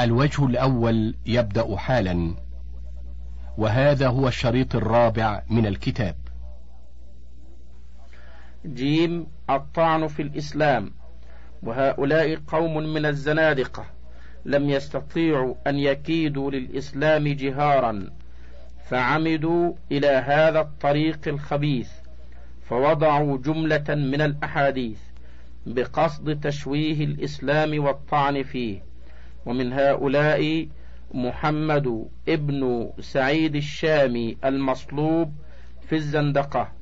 الوجه الأول يبدأ حالا وهذا هو الشريط الرابع من الكتاب. جيم الطعن في الإسلام وهؤلاء قوم من الزنادقة لم يستطيعوا أن يكيدوا للإسلام جهارا فعمدوا إلى هذا الطريق الخبيث فوضعوا جملة من الأحاديث بقصد تشويه الإسلام والطعن فيه. ومن هؤلاء محمد ابن سعيد الشامي المصلوب في الزندقة.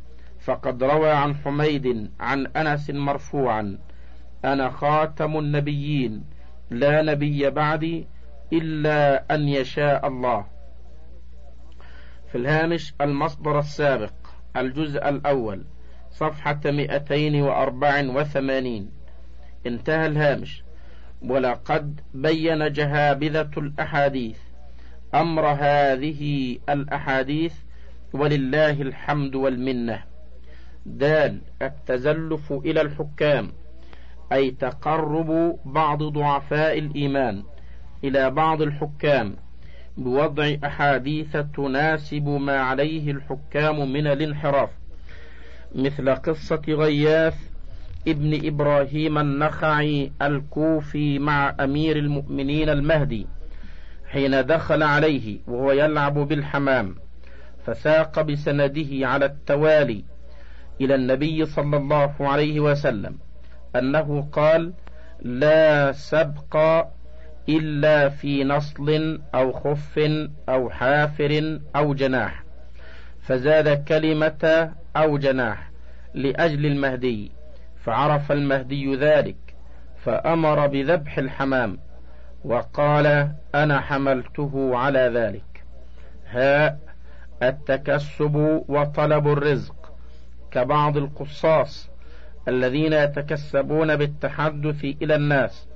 فقد روى عن حميد عن أنس مرفوعا أنا خاتم النبيين لا نبي بعدي إلا أن يشاء الله. في الهامش المصدر السابق الجزء الأول صفحة مئتين وأربع وثمانين. انتهى الهامش. ولقد بين جهابذة الأحاديث. أمر هذه الأحاديث ولله الحمد والمنة. دال التزلف إلى الحكام أي تقرب بعض ضعفاء الإيمان إلى بعض الحكام بوضع أحاديث تناسب ما عليه الحكام من الانحراف. مثل قصة غياث ابن إبراهيم النخعي الكوفي مع أمير المؤمنين المهدي حين دخل عليه وهو يلعب بالحمام فساق بسنده على التوالي إلى النبي صلى الله عليه وسلم أنه قال لا سبق إلا في نصل أو خف أو حافر أو جناح فزاد كلمة أو جناح لأجل المهدي. فعرف المهدي ذلك فأمر بذبح الحمام وقال أنا حملته على ذلك. هاء التكسب وطلب الرزق كبعض القصاص الذين يتكسبون بالتحدث إلى الناس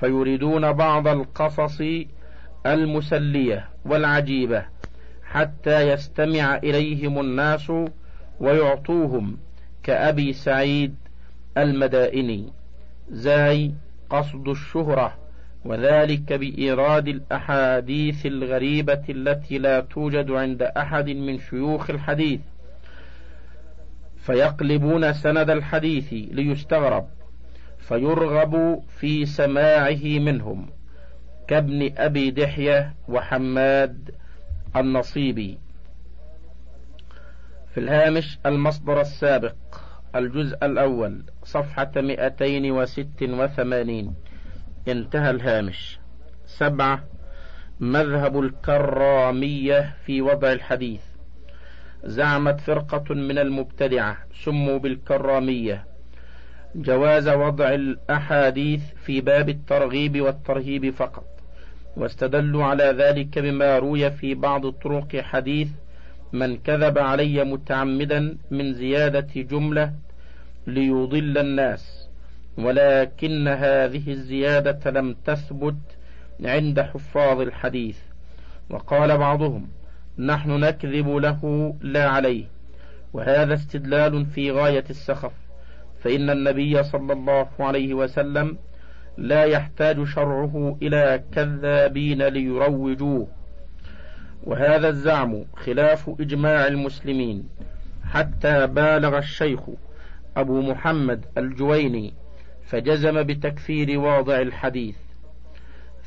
فيريدون بعض القصص المسلية والعجيبة حتى يستمع إليهم الناس ويعطوهم كأبي سعيد المدائني زاي قصد الشهرة وذلك بإيراد الأحاديث الغريبة التي لا توجد عند أحد من شيوخ الحديث. فيقلبون سند الحديث ليستغرب فيرغب في سماعه منهم كابن أبي دحية وحماد النصيبي. في الهامش المصدر السابق. الجزء الأول صفحة مئتين وست وثمانين. انتهى الهامش. سبعة مذهب الكرامية في وضع الحديث. زعمت فرقة من المبتدعة سموا بالكرامية. جواز وضع الأحاديث في باب الترغيب والترهيب فقط. واستدلوا على ذلك بما روي في بعض طرق حديث من كذب علي متعمدا من زيادة جملة ليضل الناس ولكن هذه الزيادة لم تثبت عند حفاظ الحديث. وقال بعضهم نحن نكذب له لا عليه. وهذا استدلال في غاية السخف فإن النبي صلى الله عليه وسلم لا يحتاج شرعه إلى كذابين ليروجوه. وهذا الزعم خلاف إجماع المسلمين حتى بالغ الشيخ أبو محمد الجويني فجزم بتكفير واضع الحديث.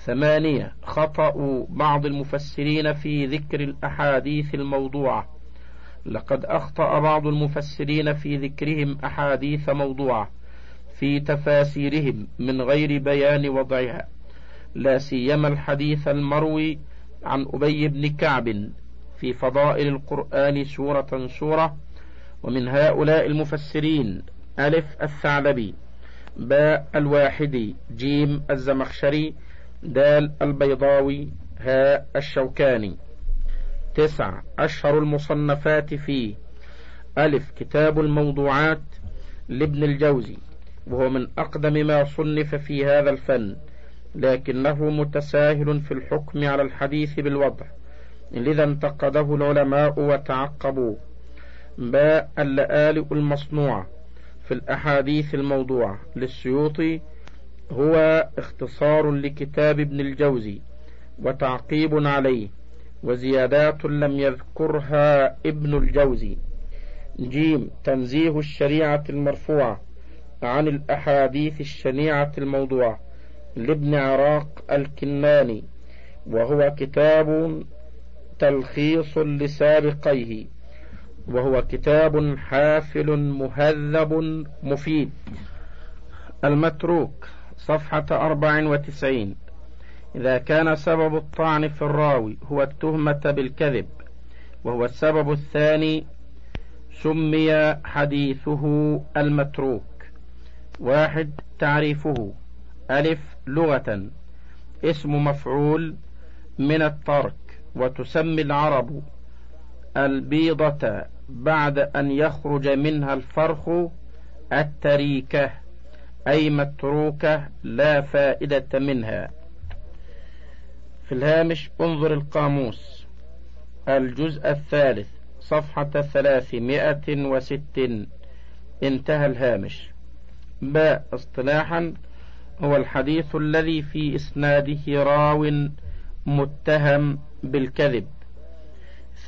ثمانية خطأ بعض المفسرين في ذكر الأحاديث الموضوعة. لقد أخطأ بعض المفسرين في ذكرهم أحاديث موضوعة في تفاسيرهم من غير بيان وضعها. لا سيما الحديث المروي عن أبي بن كعب في فضائل القرآن سورة سورة ومن هؤلاء المفسرين ألف الثعلبي باء الواحدي جيم الزمخشري دال البيضاوي هاء الشوكاني. تسعة أشهر المصنفات فيه. ألف كتاب الموضوعات لابن الجوزي وهو من أقدم ما صنف في هذا الفن لكنه متساهل في الحكم على الحديث بالوضع لذا انتقده العلماء وتعقبوه. باء اللآلئ المصنوعة في الأحاديث الموضوعة للسيوطي هو اختصار لكتاب ابن الجوزي وتعقيب عليه وزيادات لم يذكرها ابن الجوزي. جيم تنزيه الشريعة المرفوعة عن الأحاديث الشنيعة الموضوعة لابن عراق الكناني وهو كتاب تلخيص لسابقيه. وهو كتاب حافل مهذب مفيد. المتروك صفحة أربع وتسعين. إذا كان سبب الطعن في الراوي هو التهمة بالكذب وهو السبب الثاني سمي حديثه المتروك. واحد تعريفه. ألف لغة. اسم مفعول من الترك وتسمي العرب البيضة. بعد أن يخرج منها الفرخ التريكة أي متروكة لا فائدة منها. في الهامش انظر القاموس الجزء الثالث صفحة ثلاثمائة وست انتهى الهامش. باء اصطلاحا هو الحديث الذي في إسناده راو متهم بالكذب.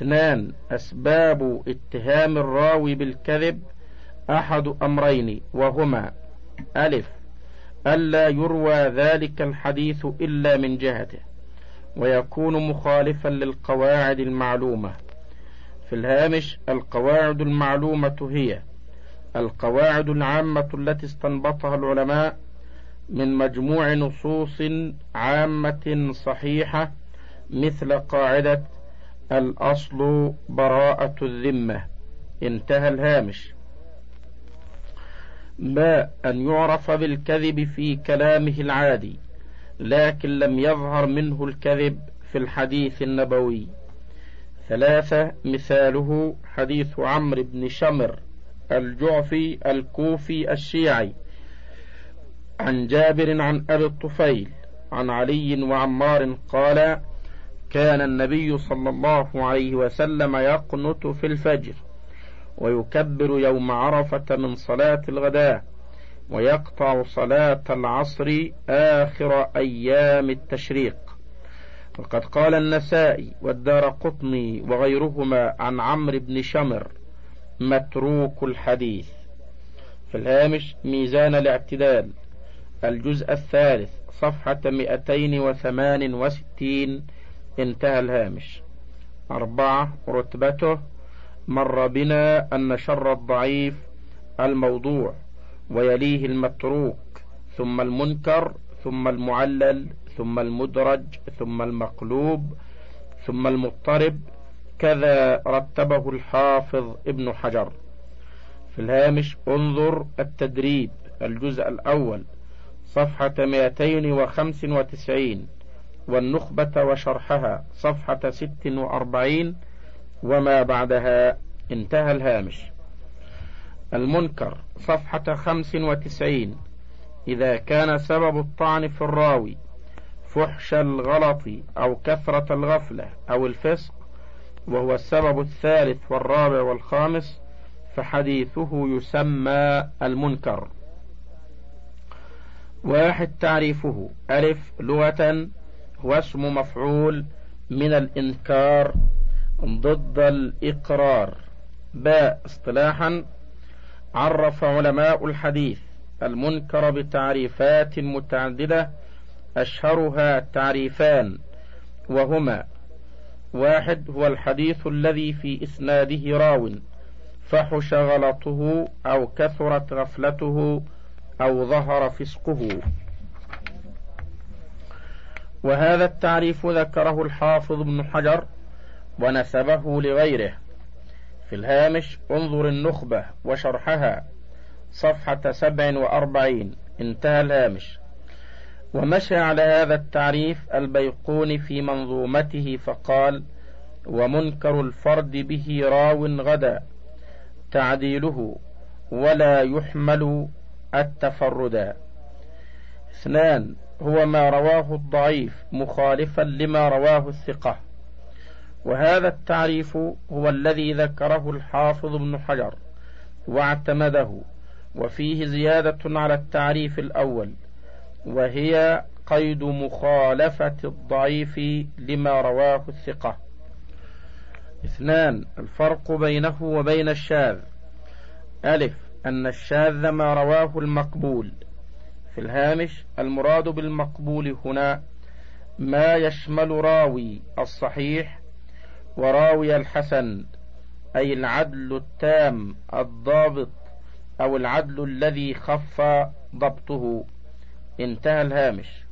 اثنان أسباب اتهام الراوي بالكذب أحد أمرين وهما ألف ألا يروى ذلك الحديث إلا من جهته ويكون مخالفا للقواعد المعلومة. في الهامش القواعد المعلومة هي القواعد العامة التي استنبطها العلماء من مجموع نصوص عامة صحيحة مثل قاعدة الأصل براءة الذمة. انتهى الهامش. ما أن يعرف بالكذب في كلامه العادي لكن لم يظهر منه الكذب في الحديث النبوي. ثلاثة مثاله حديث عمرو بن شمر الجعفي الكوفي الشيعي عن جابر عن أبي الطفيل عن علي وعمار قال كان النبي صلى الله عليه وسلم يقنت في الفجر ويكبر يوم عرفة من صلاة الغداء ويقطع صلاة العصر آخر أيام التشريق. وقد قال النسائي والدار قطني وغيرهما عن عمرو بن شمر متروك الحديث. في الهامش ميزان الاعتدال الجزء الثالث صفحة مئتين وثمان وستين انتهى الهامش. أربعة رتبته. مر بنا أن شر الضعيف الموضوع ويليه المتروك ثم المنكر ثم المعلل ثم المدرج ثم المقلوب ثم المضطرب. كذا رتبه الحافظ ابن حجر. في الهامش انظر التدريب الجزء الأول صفحة 295 والنخبة وشرحها صفحة 46 وما بعدها انتهى الهامش. المنكر صفحة 95 إذا كان سبب الطعن في الراوي فحش الغلط أو كثرة الغفلة أو الفسق وهو السبب الثالث والرابع والخامس فحديثه يسمى المنكر. واحد تعريفه ألف لغة هو اسم مفعول من الإنكار ضد الإقرار. باء اصطلاحا عرف علماء الحديث المنكر بتعريفات متعددة أشهرها تعريفان وهما واحد هو الحديث الذي في إسناده راو فحش غلطه أو كثرت غفلته أو ظهر فسقه. وهذا التعريف ذكره الحافظ ابن حجر ونسبه لغيره. في الهامش انظر النخبة وشرحها صفحة سبع وأربعين. انتهى الهامش. ومشى على هذا التعريف البيقون في منظومته فقال ومنكر الفرد به راو غدا. تعديله ولا يحمل التفردا اثنان هو ما رواه الضعيف مخالفا لما رواه الثقة. وهذا التعريف هو الذي ذكره الحافظ ابن حجر واعتمده وفيه زيادة على التعريف الأول وهي قيد مخالفة الضعيف لما رواه الثقة. اثنان الفرق بينه وبين الشاذ. ألف أن الشاذ ما رواه المقبول. في الهامش المراد بالمقبول هنا ما يشمل راوي الصحيح وراوي الحسن أي العدل التام الضابط أو العدل الذي خف ضبطه. انتهى الهامش.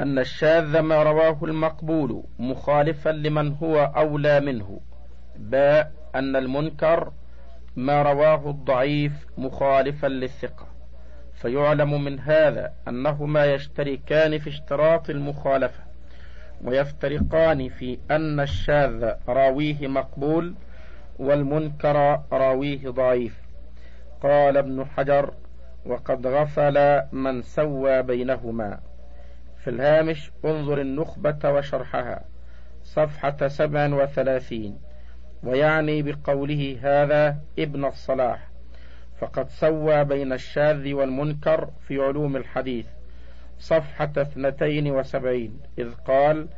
أن الشاذ ما رواه المقبول مخالفا لمن هو أولى منه باء أن المنكر ما رواه الضعيف مخالفا للثقة. فيعلم من هذا أنهما يشتركان في اشتراط المخالفة ويفترقان في أن الشاذ راويه مقبول والمنكر راويه ضعيف. قال ابن حجر وقد غفل من سوى بينهما في الهامش انظر النخبة وشرحها صفحة سبع وثلاثين ويعني بقوله هذا ابن الصلاح فقد سوى بين الشاذ والمنكر في علوم الحديث صفحة اثنتين وسبعين إذ قال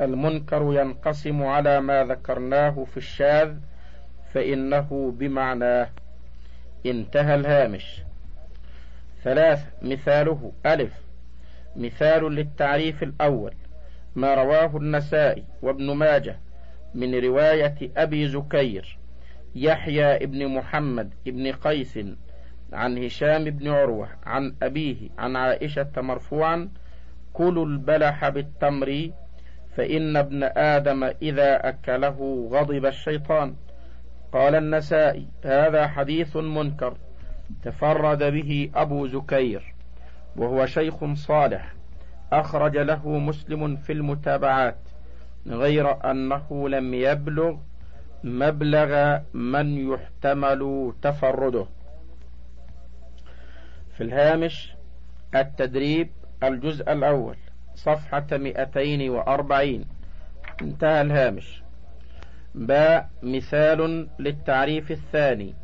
المنكر ينقسم على ما ذكرناه في الشاذ فإنه بمعناه. انتهى الهامش. ثلاث مثاله ألف. مثال للتعريف الأول ما رواه النسائي وابن ماجه من رواية أبي زكير يحيى ابن محمد ابن قيس عن هشام بن عروة عن أبيه عن عائشة مرفوعا كلوا البلح بالتمر فإن ابن آدم إذا أكله غضب الشيطان. قال النسائي هذا حديث منكر تفرد به أبو زكير وهو شيخ صالح أخرج له مسلم في المتابعات. غير أنه لم يبلغ مبلغ من يحتمل تفرده. في الهامش التدريب الجزء الأول صفحة مئتين وأربعين. انتهى الهامش. باء مثال للتعريف الثاني.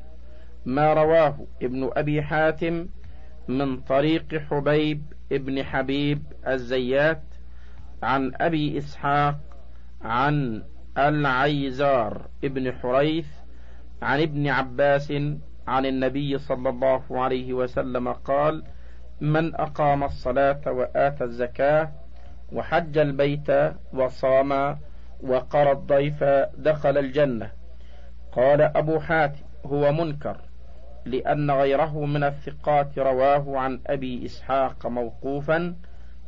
ما رواه ابن أبي حاتم من طريق حبيب ابن حبيب الزيات عن أبي إسحاق عن العيزار ابن حريث عن ابن عباس عن النبي صلى الله عليه وسلم قال من أقام الصلاة وآتى الزكاة وحج البيت وصام وقرى الضيف دخل الجنة. قال أبو حاتم هو منكر لأن غيره من الثقات رواه عن أبي إسحاق موقوفا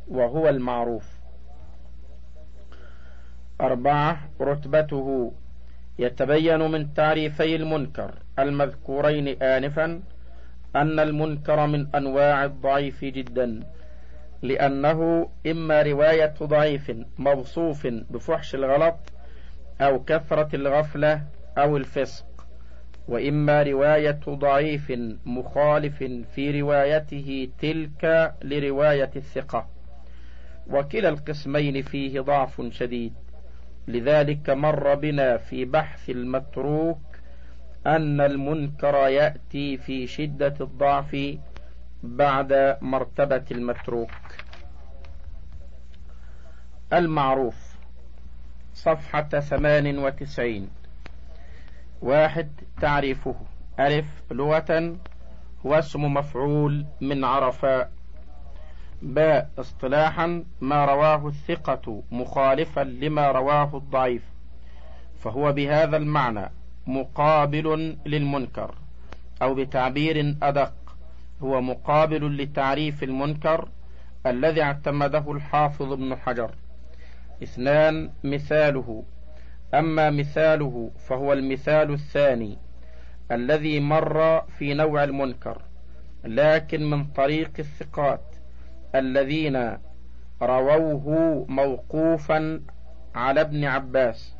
وهو المعروف. أربعة رتبته يتبين من تعريفي المنكر المذكورين آنفا أن المنكر من أنواع الضعيف جدا لأنه إما رواية ضعيف موصوف بفحش الغلط أو كثرة الغفلة أو الفسق وإما رواية ضعيف مخالف في روايته تلك لرواية الثقة. وكلا القسمين فيه ضعف شديد. لذلك مر بنا في بحث المتروك أن المنكر يأتي في شدة الضعف بعد مرتبة المتروك. المعروف صفحة ثمان وتسعين. واحد تعريفه. ألف لغة هو اسم مفعول من عرفاء باء اصطلاحا ما رواه الثقة مخالفا لما رواه الضعيف فهو بهذا المعنى مقابل للمنكر أو بتعبير أدق هو مقابل لتعريف المنكر الذي اعتمده الحافظ ابن حجر. اثنان مثاله أما مثاله فهو المثال الثاني الذي مر في نوع المنكر لكن من طريق الثقات. الذين رووه موقوفا على ابن عباس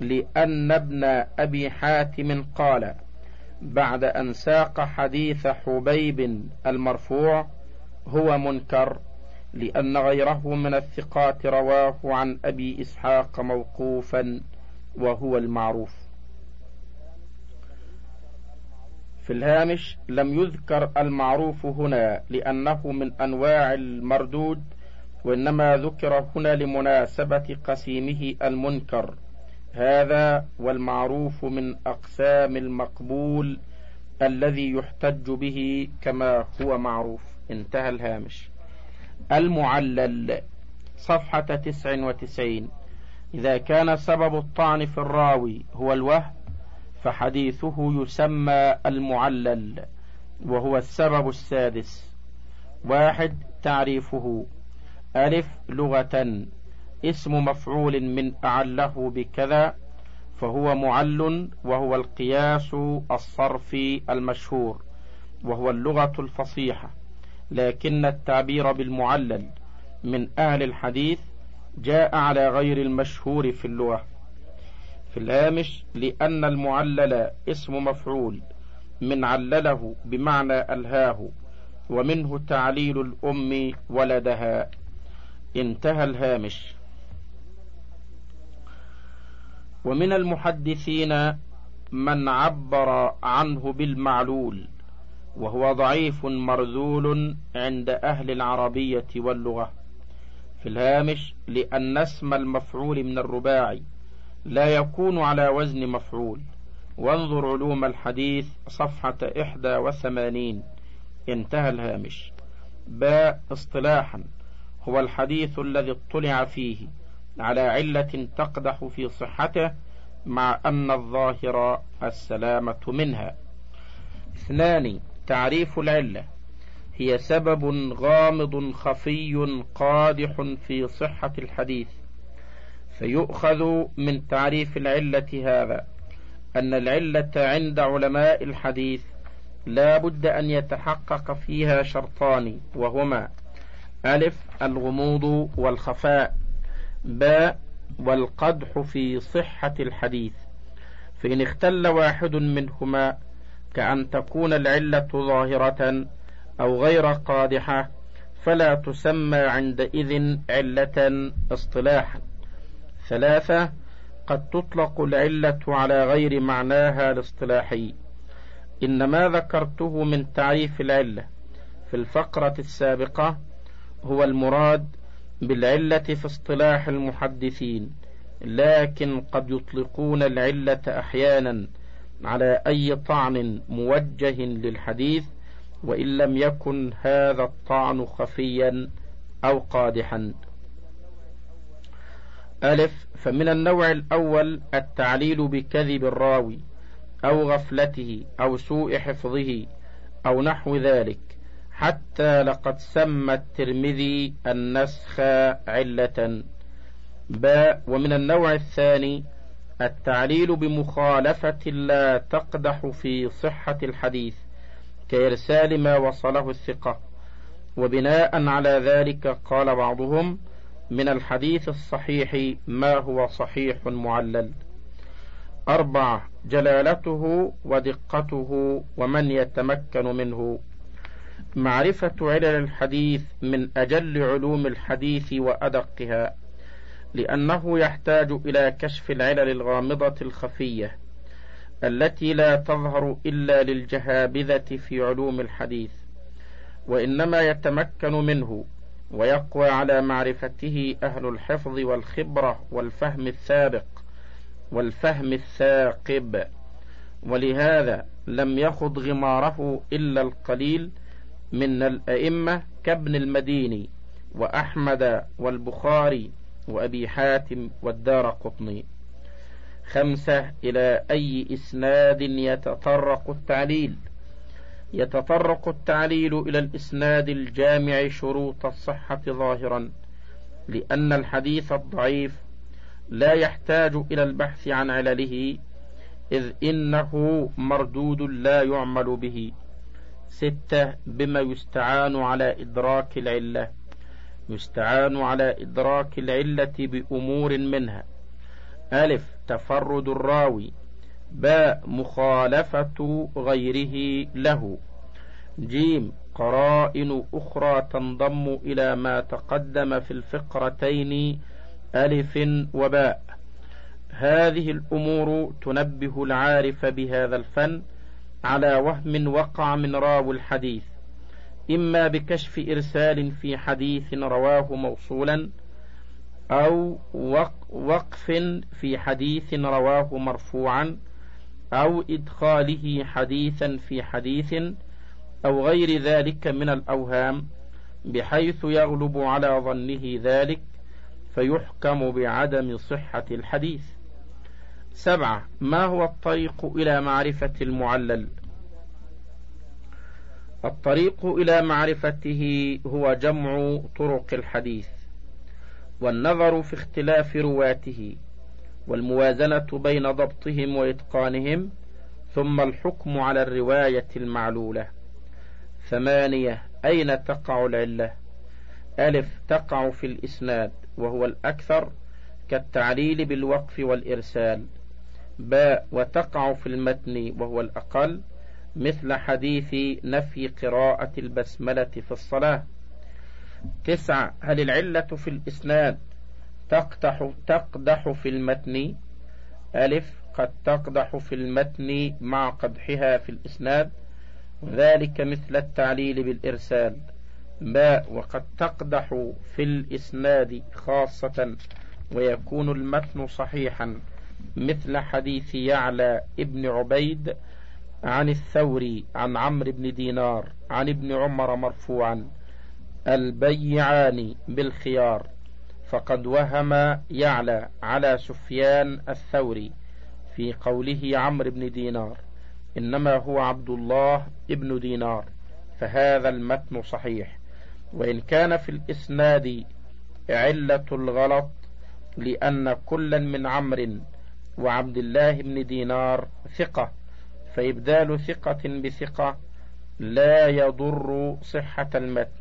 لأن ابن أبي حاتم قال بعد أن ساق حديث حبيب المرفوع هو منكر لأن غيره من الثقات رواه عن أبي إسحاق موقوفا وهو المعروف. في الهامش لم يذكر المعروف هنا لأنه من أنواع المردود وإنما ذكر هنا لمناسبة قسيمه المنكر. هذا والمعروف من أقسام المقبول الذي يحتج به كما هو معروف. انتهى الهامش. المعلل صفحة تسع وتسعين. إذا كان سبب الطعن في الراوي هو الوهم فحديثه يسمى المعلل وهو السبب السادس. واحد تعريفه. ألف لغة. اسم مفعول من أعله بكذا فهو معل وهو القياس الصرفي المشهور وهو اللغة الفصيحة. لكن التعبير بالمعلل من أهل الحديث جاء على غير المشهور في اللغة. في الهامش لأن المعلل اسم مفعول من علله بمعنى ألهاه ومنه تعليل الأم ولدها. انتهى الهامش. ومن المحدثين من عبر عنه بالمعلول وهو ضعيف مرذول عند أهل العربية واللغة. في الهامش لأن اسم المفعول من الرباعي. لا يكون على وزن مفعول. وانظر علوم الحديث صفحة إحدى وثمانين. انتهى الهامش. باء اصطلاحا. هو الحديث الذي اطلع فيه على علة تقدح في صحته مع أن الظاهر السلامة منها. اثنان تعريف العلة. هي سبب غامض خفي قادح في صحة الحديث. فيؤخذ من تعريف العلة هذا أن العلة عند علماء الحديث لا بد أن يتحقق فيها شرطان وهما ألف الغموض والخفاء باء والقدح في صحة الحديث. فإن اختل واحد منهما كأن تكون العلة ظاهرة أو غير قادحة فلا تسمى عندئذ علة اصطلاحا. ثلاثة قد تطلق العلة على غير معناها الاصطلاحي. إن ما ذكرته من تعريف العلة في الفقرة السابقة هو المراد بالعلة في اصطلاح المحدثين لكن قد يطلقون العلة أحيانا على أي طعن موجه للحديث وإن لم يكن هذا الطعن خفيا أو قادحا. ألف فمن النوع الأول التعليل بكذب الراوي أو غفلته أو سوء حفظه أو نحو ذلك حتى لقد سمى الترمذي النسخ علة. باء ومن النوع الثاني التعليل بمخالفة لا تقدح في صحة الحديث كإرسال ما وصله الثقة. وبناء على ذلك قال بعضهم من الحديث الصحيح ما هو صحيح معلل. أربعة جلالته ودقته ومن يتمكن منه. معرفة علل الحديث من أجل علوم الحديث وأدقها لأنه يحتاج إلى كشف العلل الغامضة الخفية التي لا تظهر إلا للجهابذة في علوم الحديث وإنما يتمكن منه. ويقوى على معرفته أهل الحفظ والخبرة والفهم السابق والفهم الثاقب. ولهذا لم يخض غماره إلا القليل من الأئمة كابن المديني وأحمد والبخاري وأبي حاتم والدار قطني. خمسة إلى أي إسناد يتطرق التعليل؟ يتطرق التعليل إلى الإسناد الجامع شروط الصحة ظاهرا لأن الحديث الضعيف لا يحتاج إلى البحث عن علله إذ إنه مردود لا يعمل به. ستة بما يستعان على إدراك العلة. يستعان على إدراك العلة بأمور منها. ألف تفرد الراوي. باء مخالفة غيره له. جيم قرائن أخرى تنضم إلى ما تقدم في الفقرتين ألف وباء. هذه الأمور تنبه العارف بهذا الفن على وهم وقع من راو الحديث. إما بكشف إرسال في حديث رواه موصولا أو وقف في حديث رواه مرفوعا أو إدخاله حديثا في حديث أو غير ذلك من الأوهام بحيث يغلب على ظنه ذلك فيحكم بعدم صحة الحديث. سبعة ما هو الطريق إلى معرفة المعلل؟ الطريق إلى معرفته هو جمع طرق الحديث والنظر في اختلاف رواته. والموازنة بين ضبطهم وإتقانهم ثم الحكم على الرواية المعلولة. ثمانية أين تقع العلة؟ ألف تقع في الإسناد وهو الأكثر كالتعليل بالوقف والإرسال. باء وتقع في المتن وهو الأقل مثل حديث نفي قراءة البسملة في الصلاة. تسعة هل العلة في الإسناد؟ تقدح, تقدح في المتن. ألف قد تقدح في المتن مع قدحها في الإسناد. وذلك مثل التعليل بالإرسال. باء وقد تقدح في الإسناد خاصة ويكون المتن صحيحا. مثل حديث يعلى ابن عبيد عن الثوري عن عمرو بن دينار عن ابن عمر مرفوعا. البيعان بالخيار. فقد وهم يعلى على سفيان الثوري في قوله عمرو بن دينار إنما هو عبد الله ابن دينار فهذا المتن صحيح. وإن كان في الإسناد علة الغلط لأن كلا من عمرو وعبد الله بن دينار ثقة فإبدال ثقة بثقة لا يضر صحة المتن.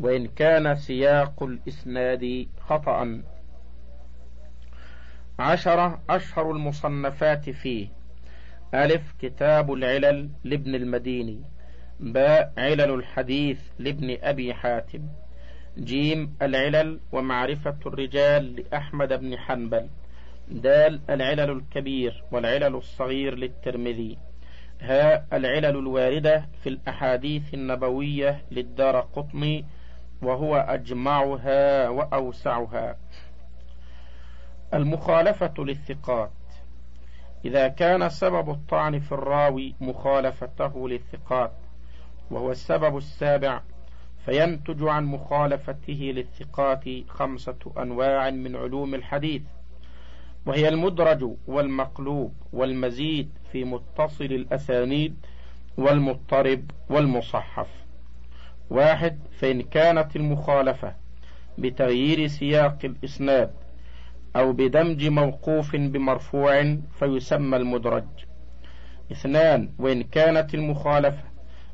وإن كان سياق الإسناد خطأ. عشرة أشهر المصنفات فيه. ألف كتاب العلل لابن المديني. باء علل الحديث لابن أبي حاتم. جيم العلل ومعرفة الرجال لأحمد بن حنبل. دال العلل الكبير والعلل الصغير للترمذي. ها العلل الواردة في الأحاديث النبوية للدار قطني وهو أجمعها وأوسعها. المخالفة للثقات. إذا كان سبب الطعن في الراوي مخالفته للثقات وهو السبب السابع فينتج عن مخالفته للثقات خمسة أنواع من علوم الحديث. وهي المدرج والمقلوب والمزيد في متصل الأسانيد والمضطرب والمصحف. واحد فإن كانت المخالفة بتغيير سياق الإسناد أو بدمج موقوف بمرفوع فيسمى المدرج. اثنان وإن كانت المخالفة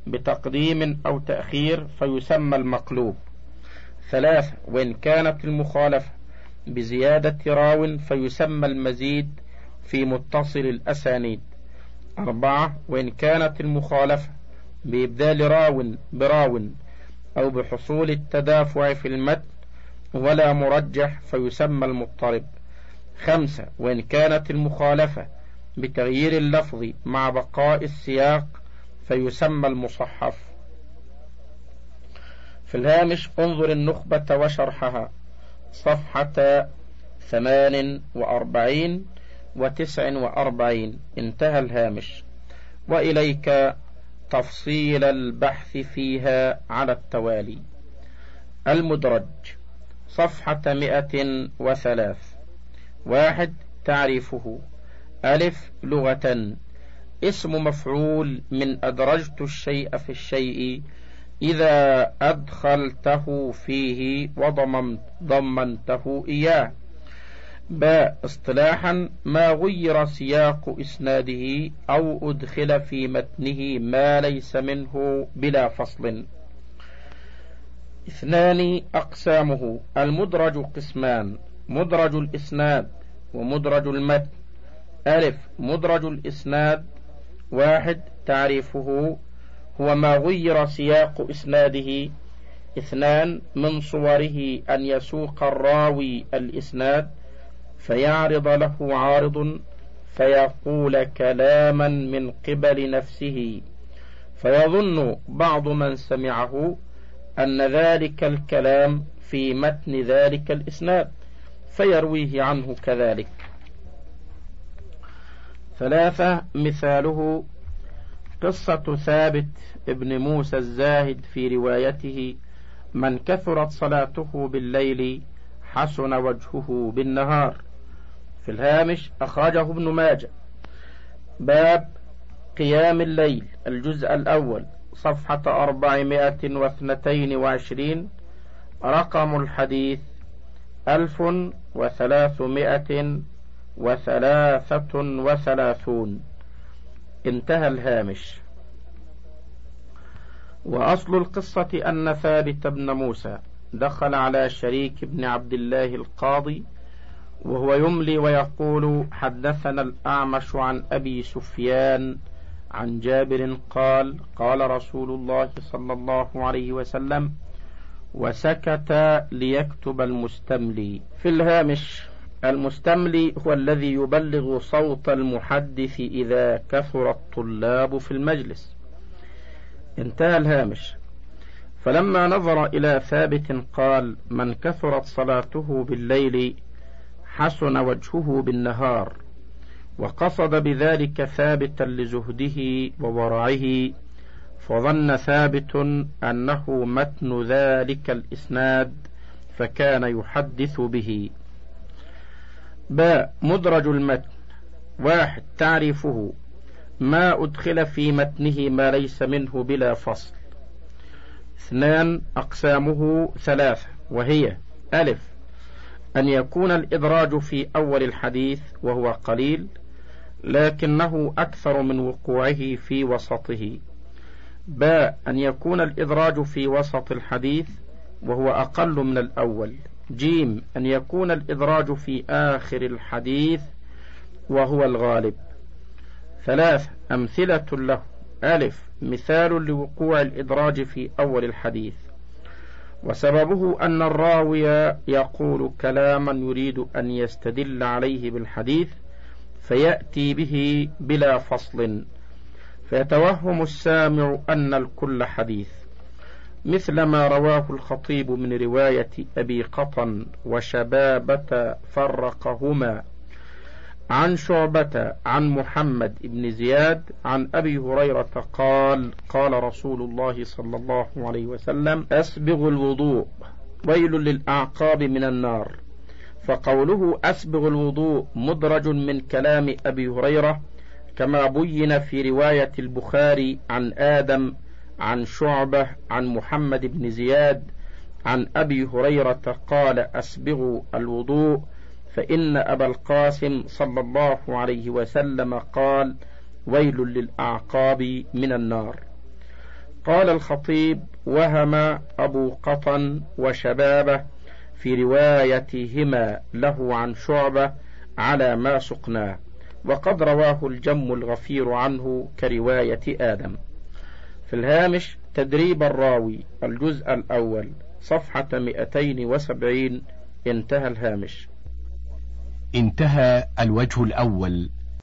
بتقديم أو تأخير فيسمى المقلوب. ثلاثة وإن كانت المخالفة بزيادة راو فيسمى المزيد في متصل الأسانيد. أربعة وإن كانت المخالفة بإبدال راو براو أو بحصول التدافع في المتن ولا مرجح فيسمى المضطرب. خمسة وإن كانت المخالفة بتغيير اللفظ مع بقاء السياق فيسمى المصحف. في الهامش انظر النخبة وشرحها. صفحة ثمان وأربعين وتسع وأربعين. انتهى الهامش. وإليك تفصيل البحث فيها على التوالي. المدرج صفحة مئة وثلاث. واحد تعريفه. ألف لغة. اسم مفعول من أدرجت الشيء في الشيء إذا أدخلته فيه وضمنته إياه. باء اصطلاحا ما غير سياق إسناده أو أدخل في متنه ما ليس منه بلا فصل. اثنان أقسامه المدرج قسمان مدرج الإسناد ومدرج المتن. ألف مدرج الإسناد. واحد تعريفه هو ما غير سياق إسناده. اثنان من صوره أن يسوق الراوي الإسناد. فيعرض له عارض فيقول كلاما من قبل نفسه. فيظن بعض من سمعه أن ذلك الكلام في متن ذلك الإسناد فيرويه عنه كذلك. ثلاثة مثاله قصة ثابت ابن موسى الزاهد في روايته من كثرت صلاته بالليل حسن وجهه بالنهار في الهامش أخرجه ابن ماجه. باب قيام الليل الجزء الأول صفحة أربعمائة واثنتين وعشرين رقم الحديث ألف وثلاثمائة وثلاثة وثلاثون. انتهى الهامش. وأصل القصة أن ثابت بن موسى دخل على شريك بن عبد الله القاضي وهو يملي ويقول حدثنا الأعمش عن أبي سفيان عن جابر قال قال رسول الله صلى الله عليه وسلم وسكت ليكتب المستملي. في الهامش المستملي هو الذي يبلغ صوت المحدث إذا كثر الطلاب في المجلس. انتهى الهامش. فلما نظر إلى ثابت قال من كثرت صلاته بالليل حسن وجهه بالنهار وقصد بذلك ثابتا لزهده وورعه فظن ثابت أنه متن ذلك الإسناد فكان يحدث به. باء مدرج المتن. واحد. تعريفه. ما أدخل في متنه ما ليس منه بلا فصل. اثنان. أقسامه ثلاثة. وهي ألف. أن يكون الإدراج في أول الحديث وهو قليل لكنه أكثر من وقوعه في وسطه. باء أن يكون الإدراج في وسط الحديث وهو أقل من الأول. جيم أن يكون الإدراج في آخر الحديث وهو الغالب. ثلاث أمثلة له. ألف مثال لوقوع الإدراج في أول الحديث. وسببه أن الراوي يقول كلاما يريد أن يستدل عليه بالحديث فيأتي به بلا فصل. فيتوهم السامع أن الكل حديث مثل ما رواه الخطيب من رواية أبي قطن وشبابة فرقهما. عن شعبة عن محمد بن زياد عن أبي هريرة قال قال رسول الله صلى الله عليه وسلم أسبغ الوضوء ويل للأعقاب من النار. فقوله أسبغ الوضوء مدرج من كلام أبي هريرة كما بين في رواية البخاري عن آدم عن شعبة عن محمد بن زياد عن أبي هريرة قال أسبغوا الوضوء. فإن أبا القاسم صلى الله عليه وسلم قال ويل للأعقاب من النار. قال الخطيب وهم أبو قطن وشبابه في روايتهما له عن شعبة على ما سقناه وقد رواه الجم الغفير عنه كرواية آدم. في الهامش تدريب الراوي الجزء الأول صفحة 270 انتهى الهامش. انتهى الوجه الأول.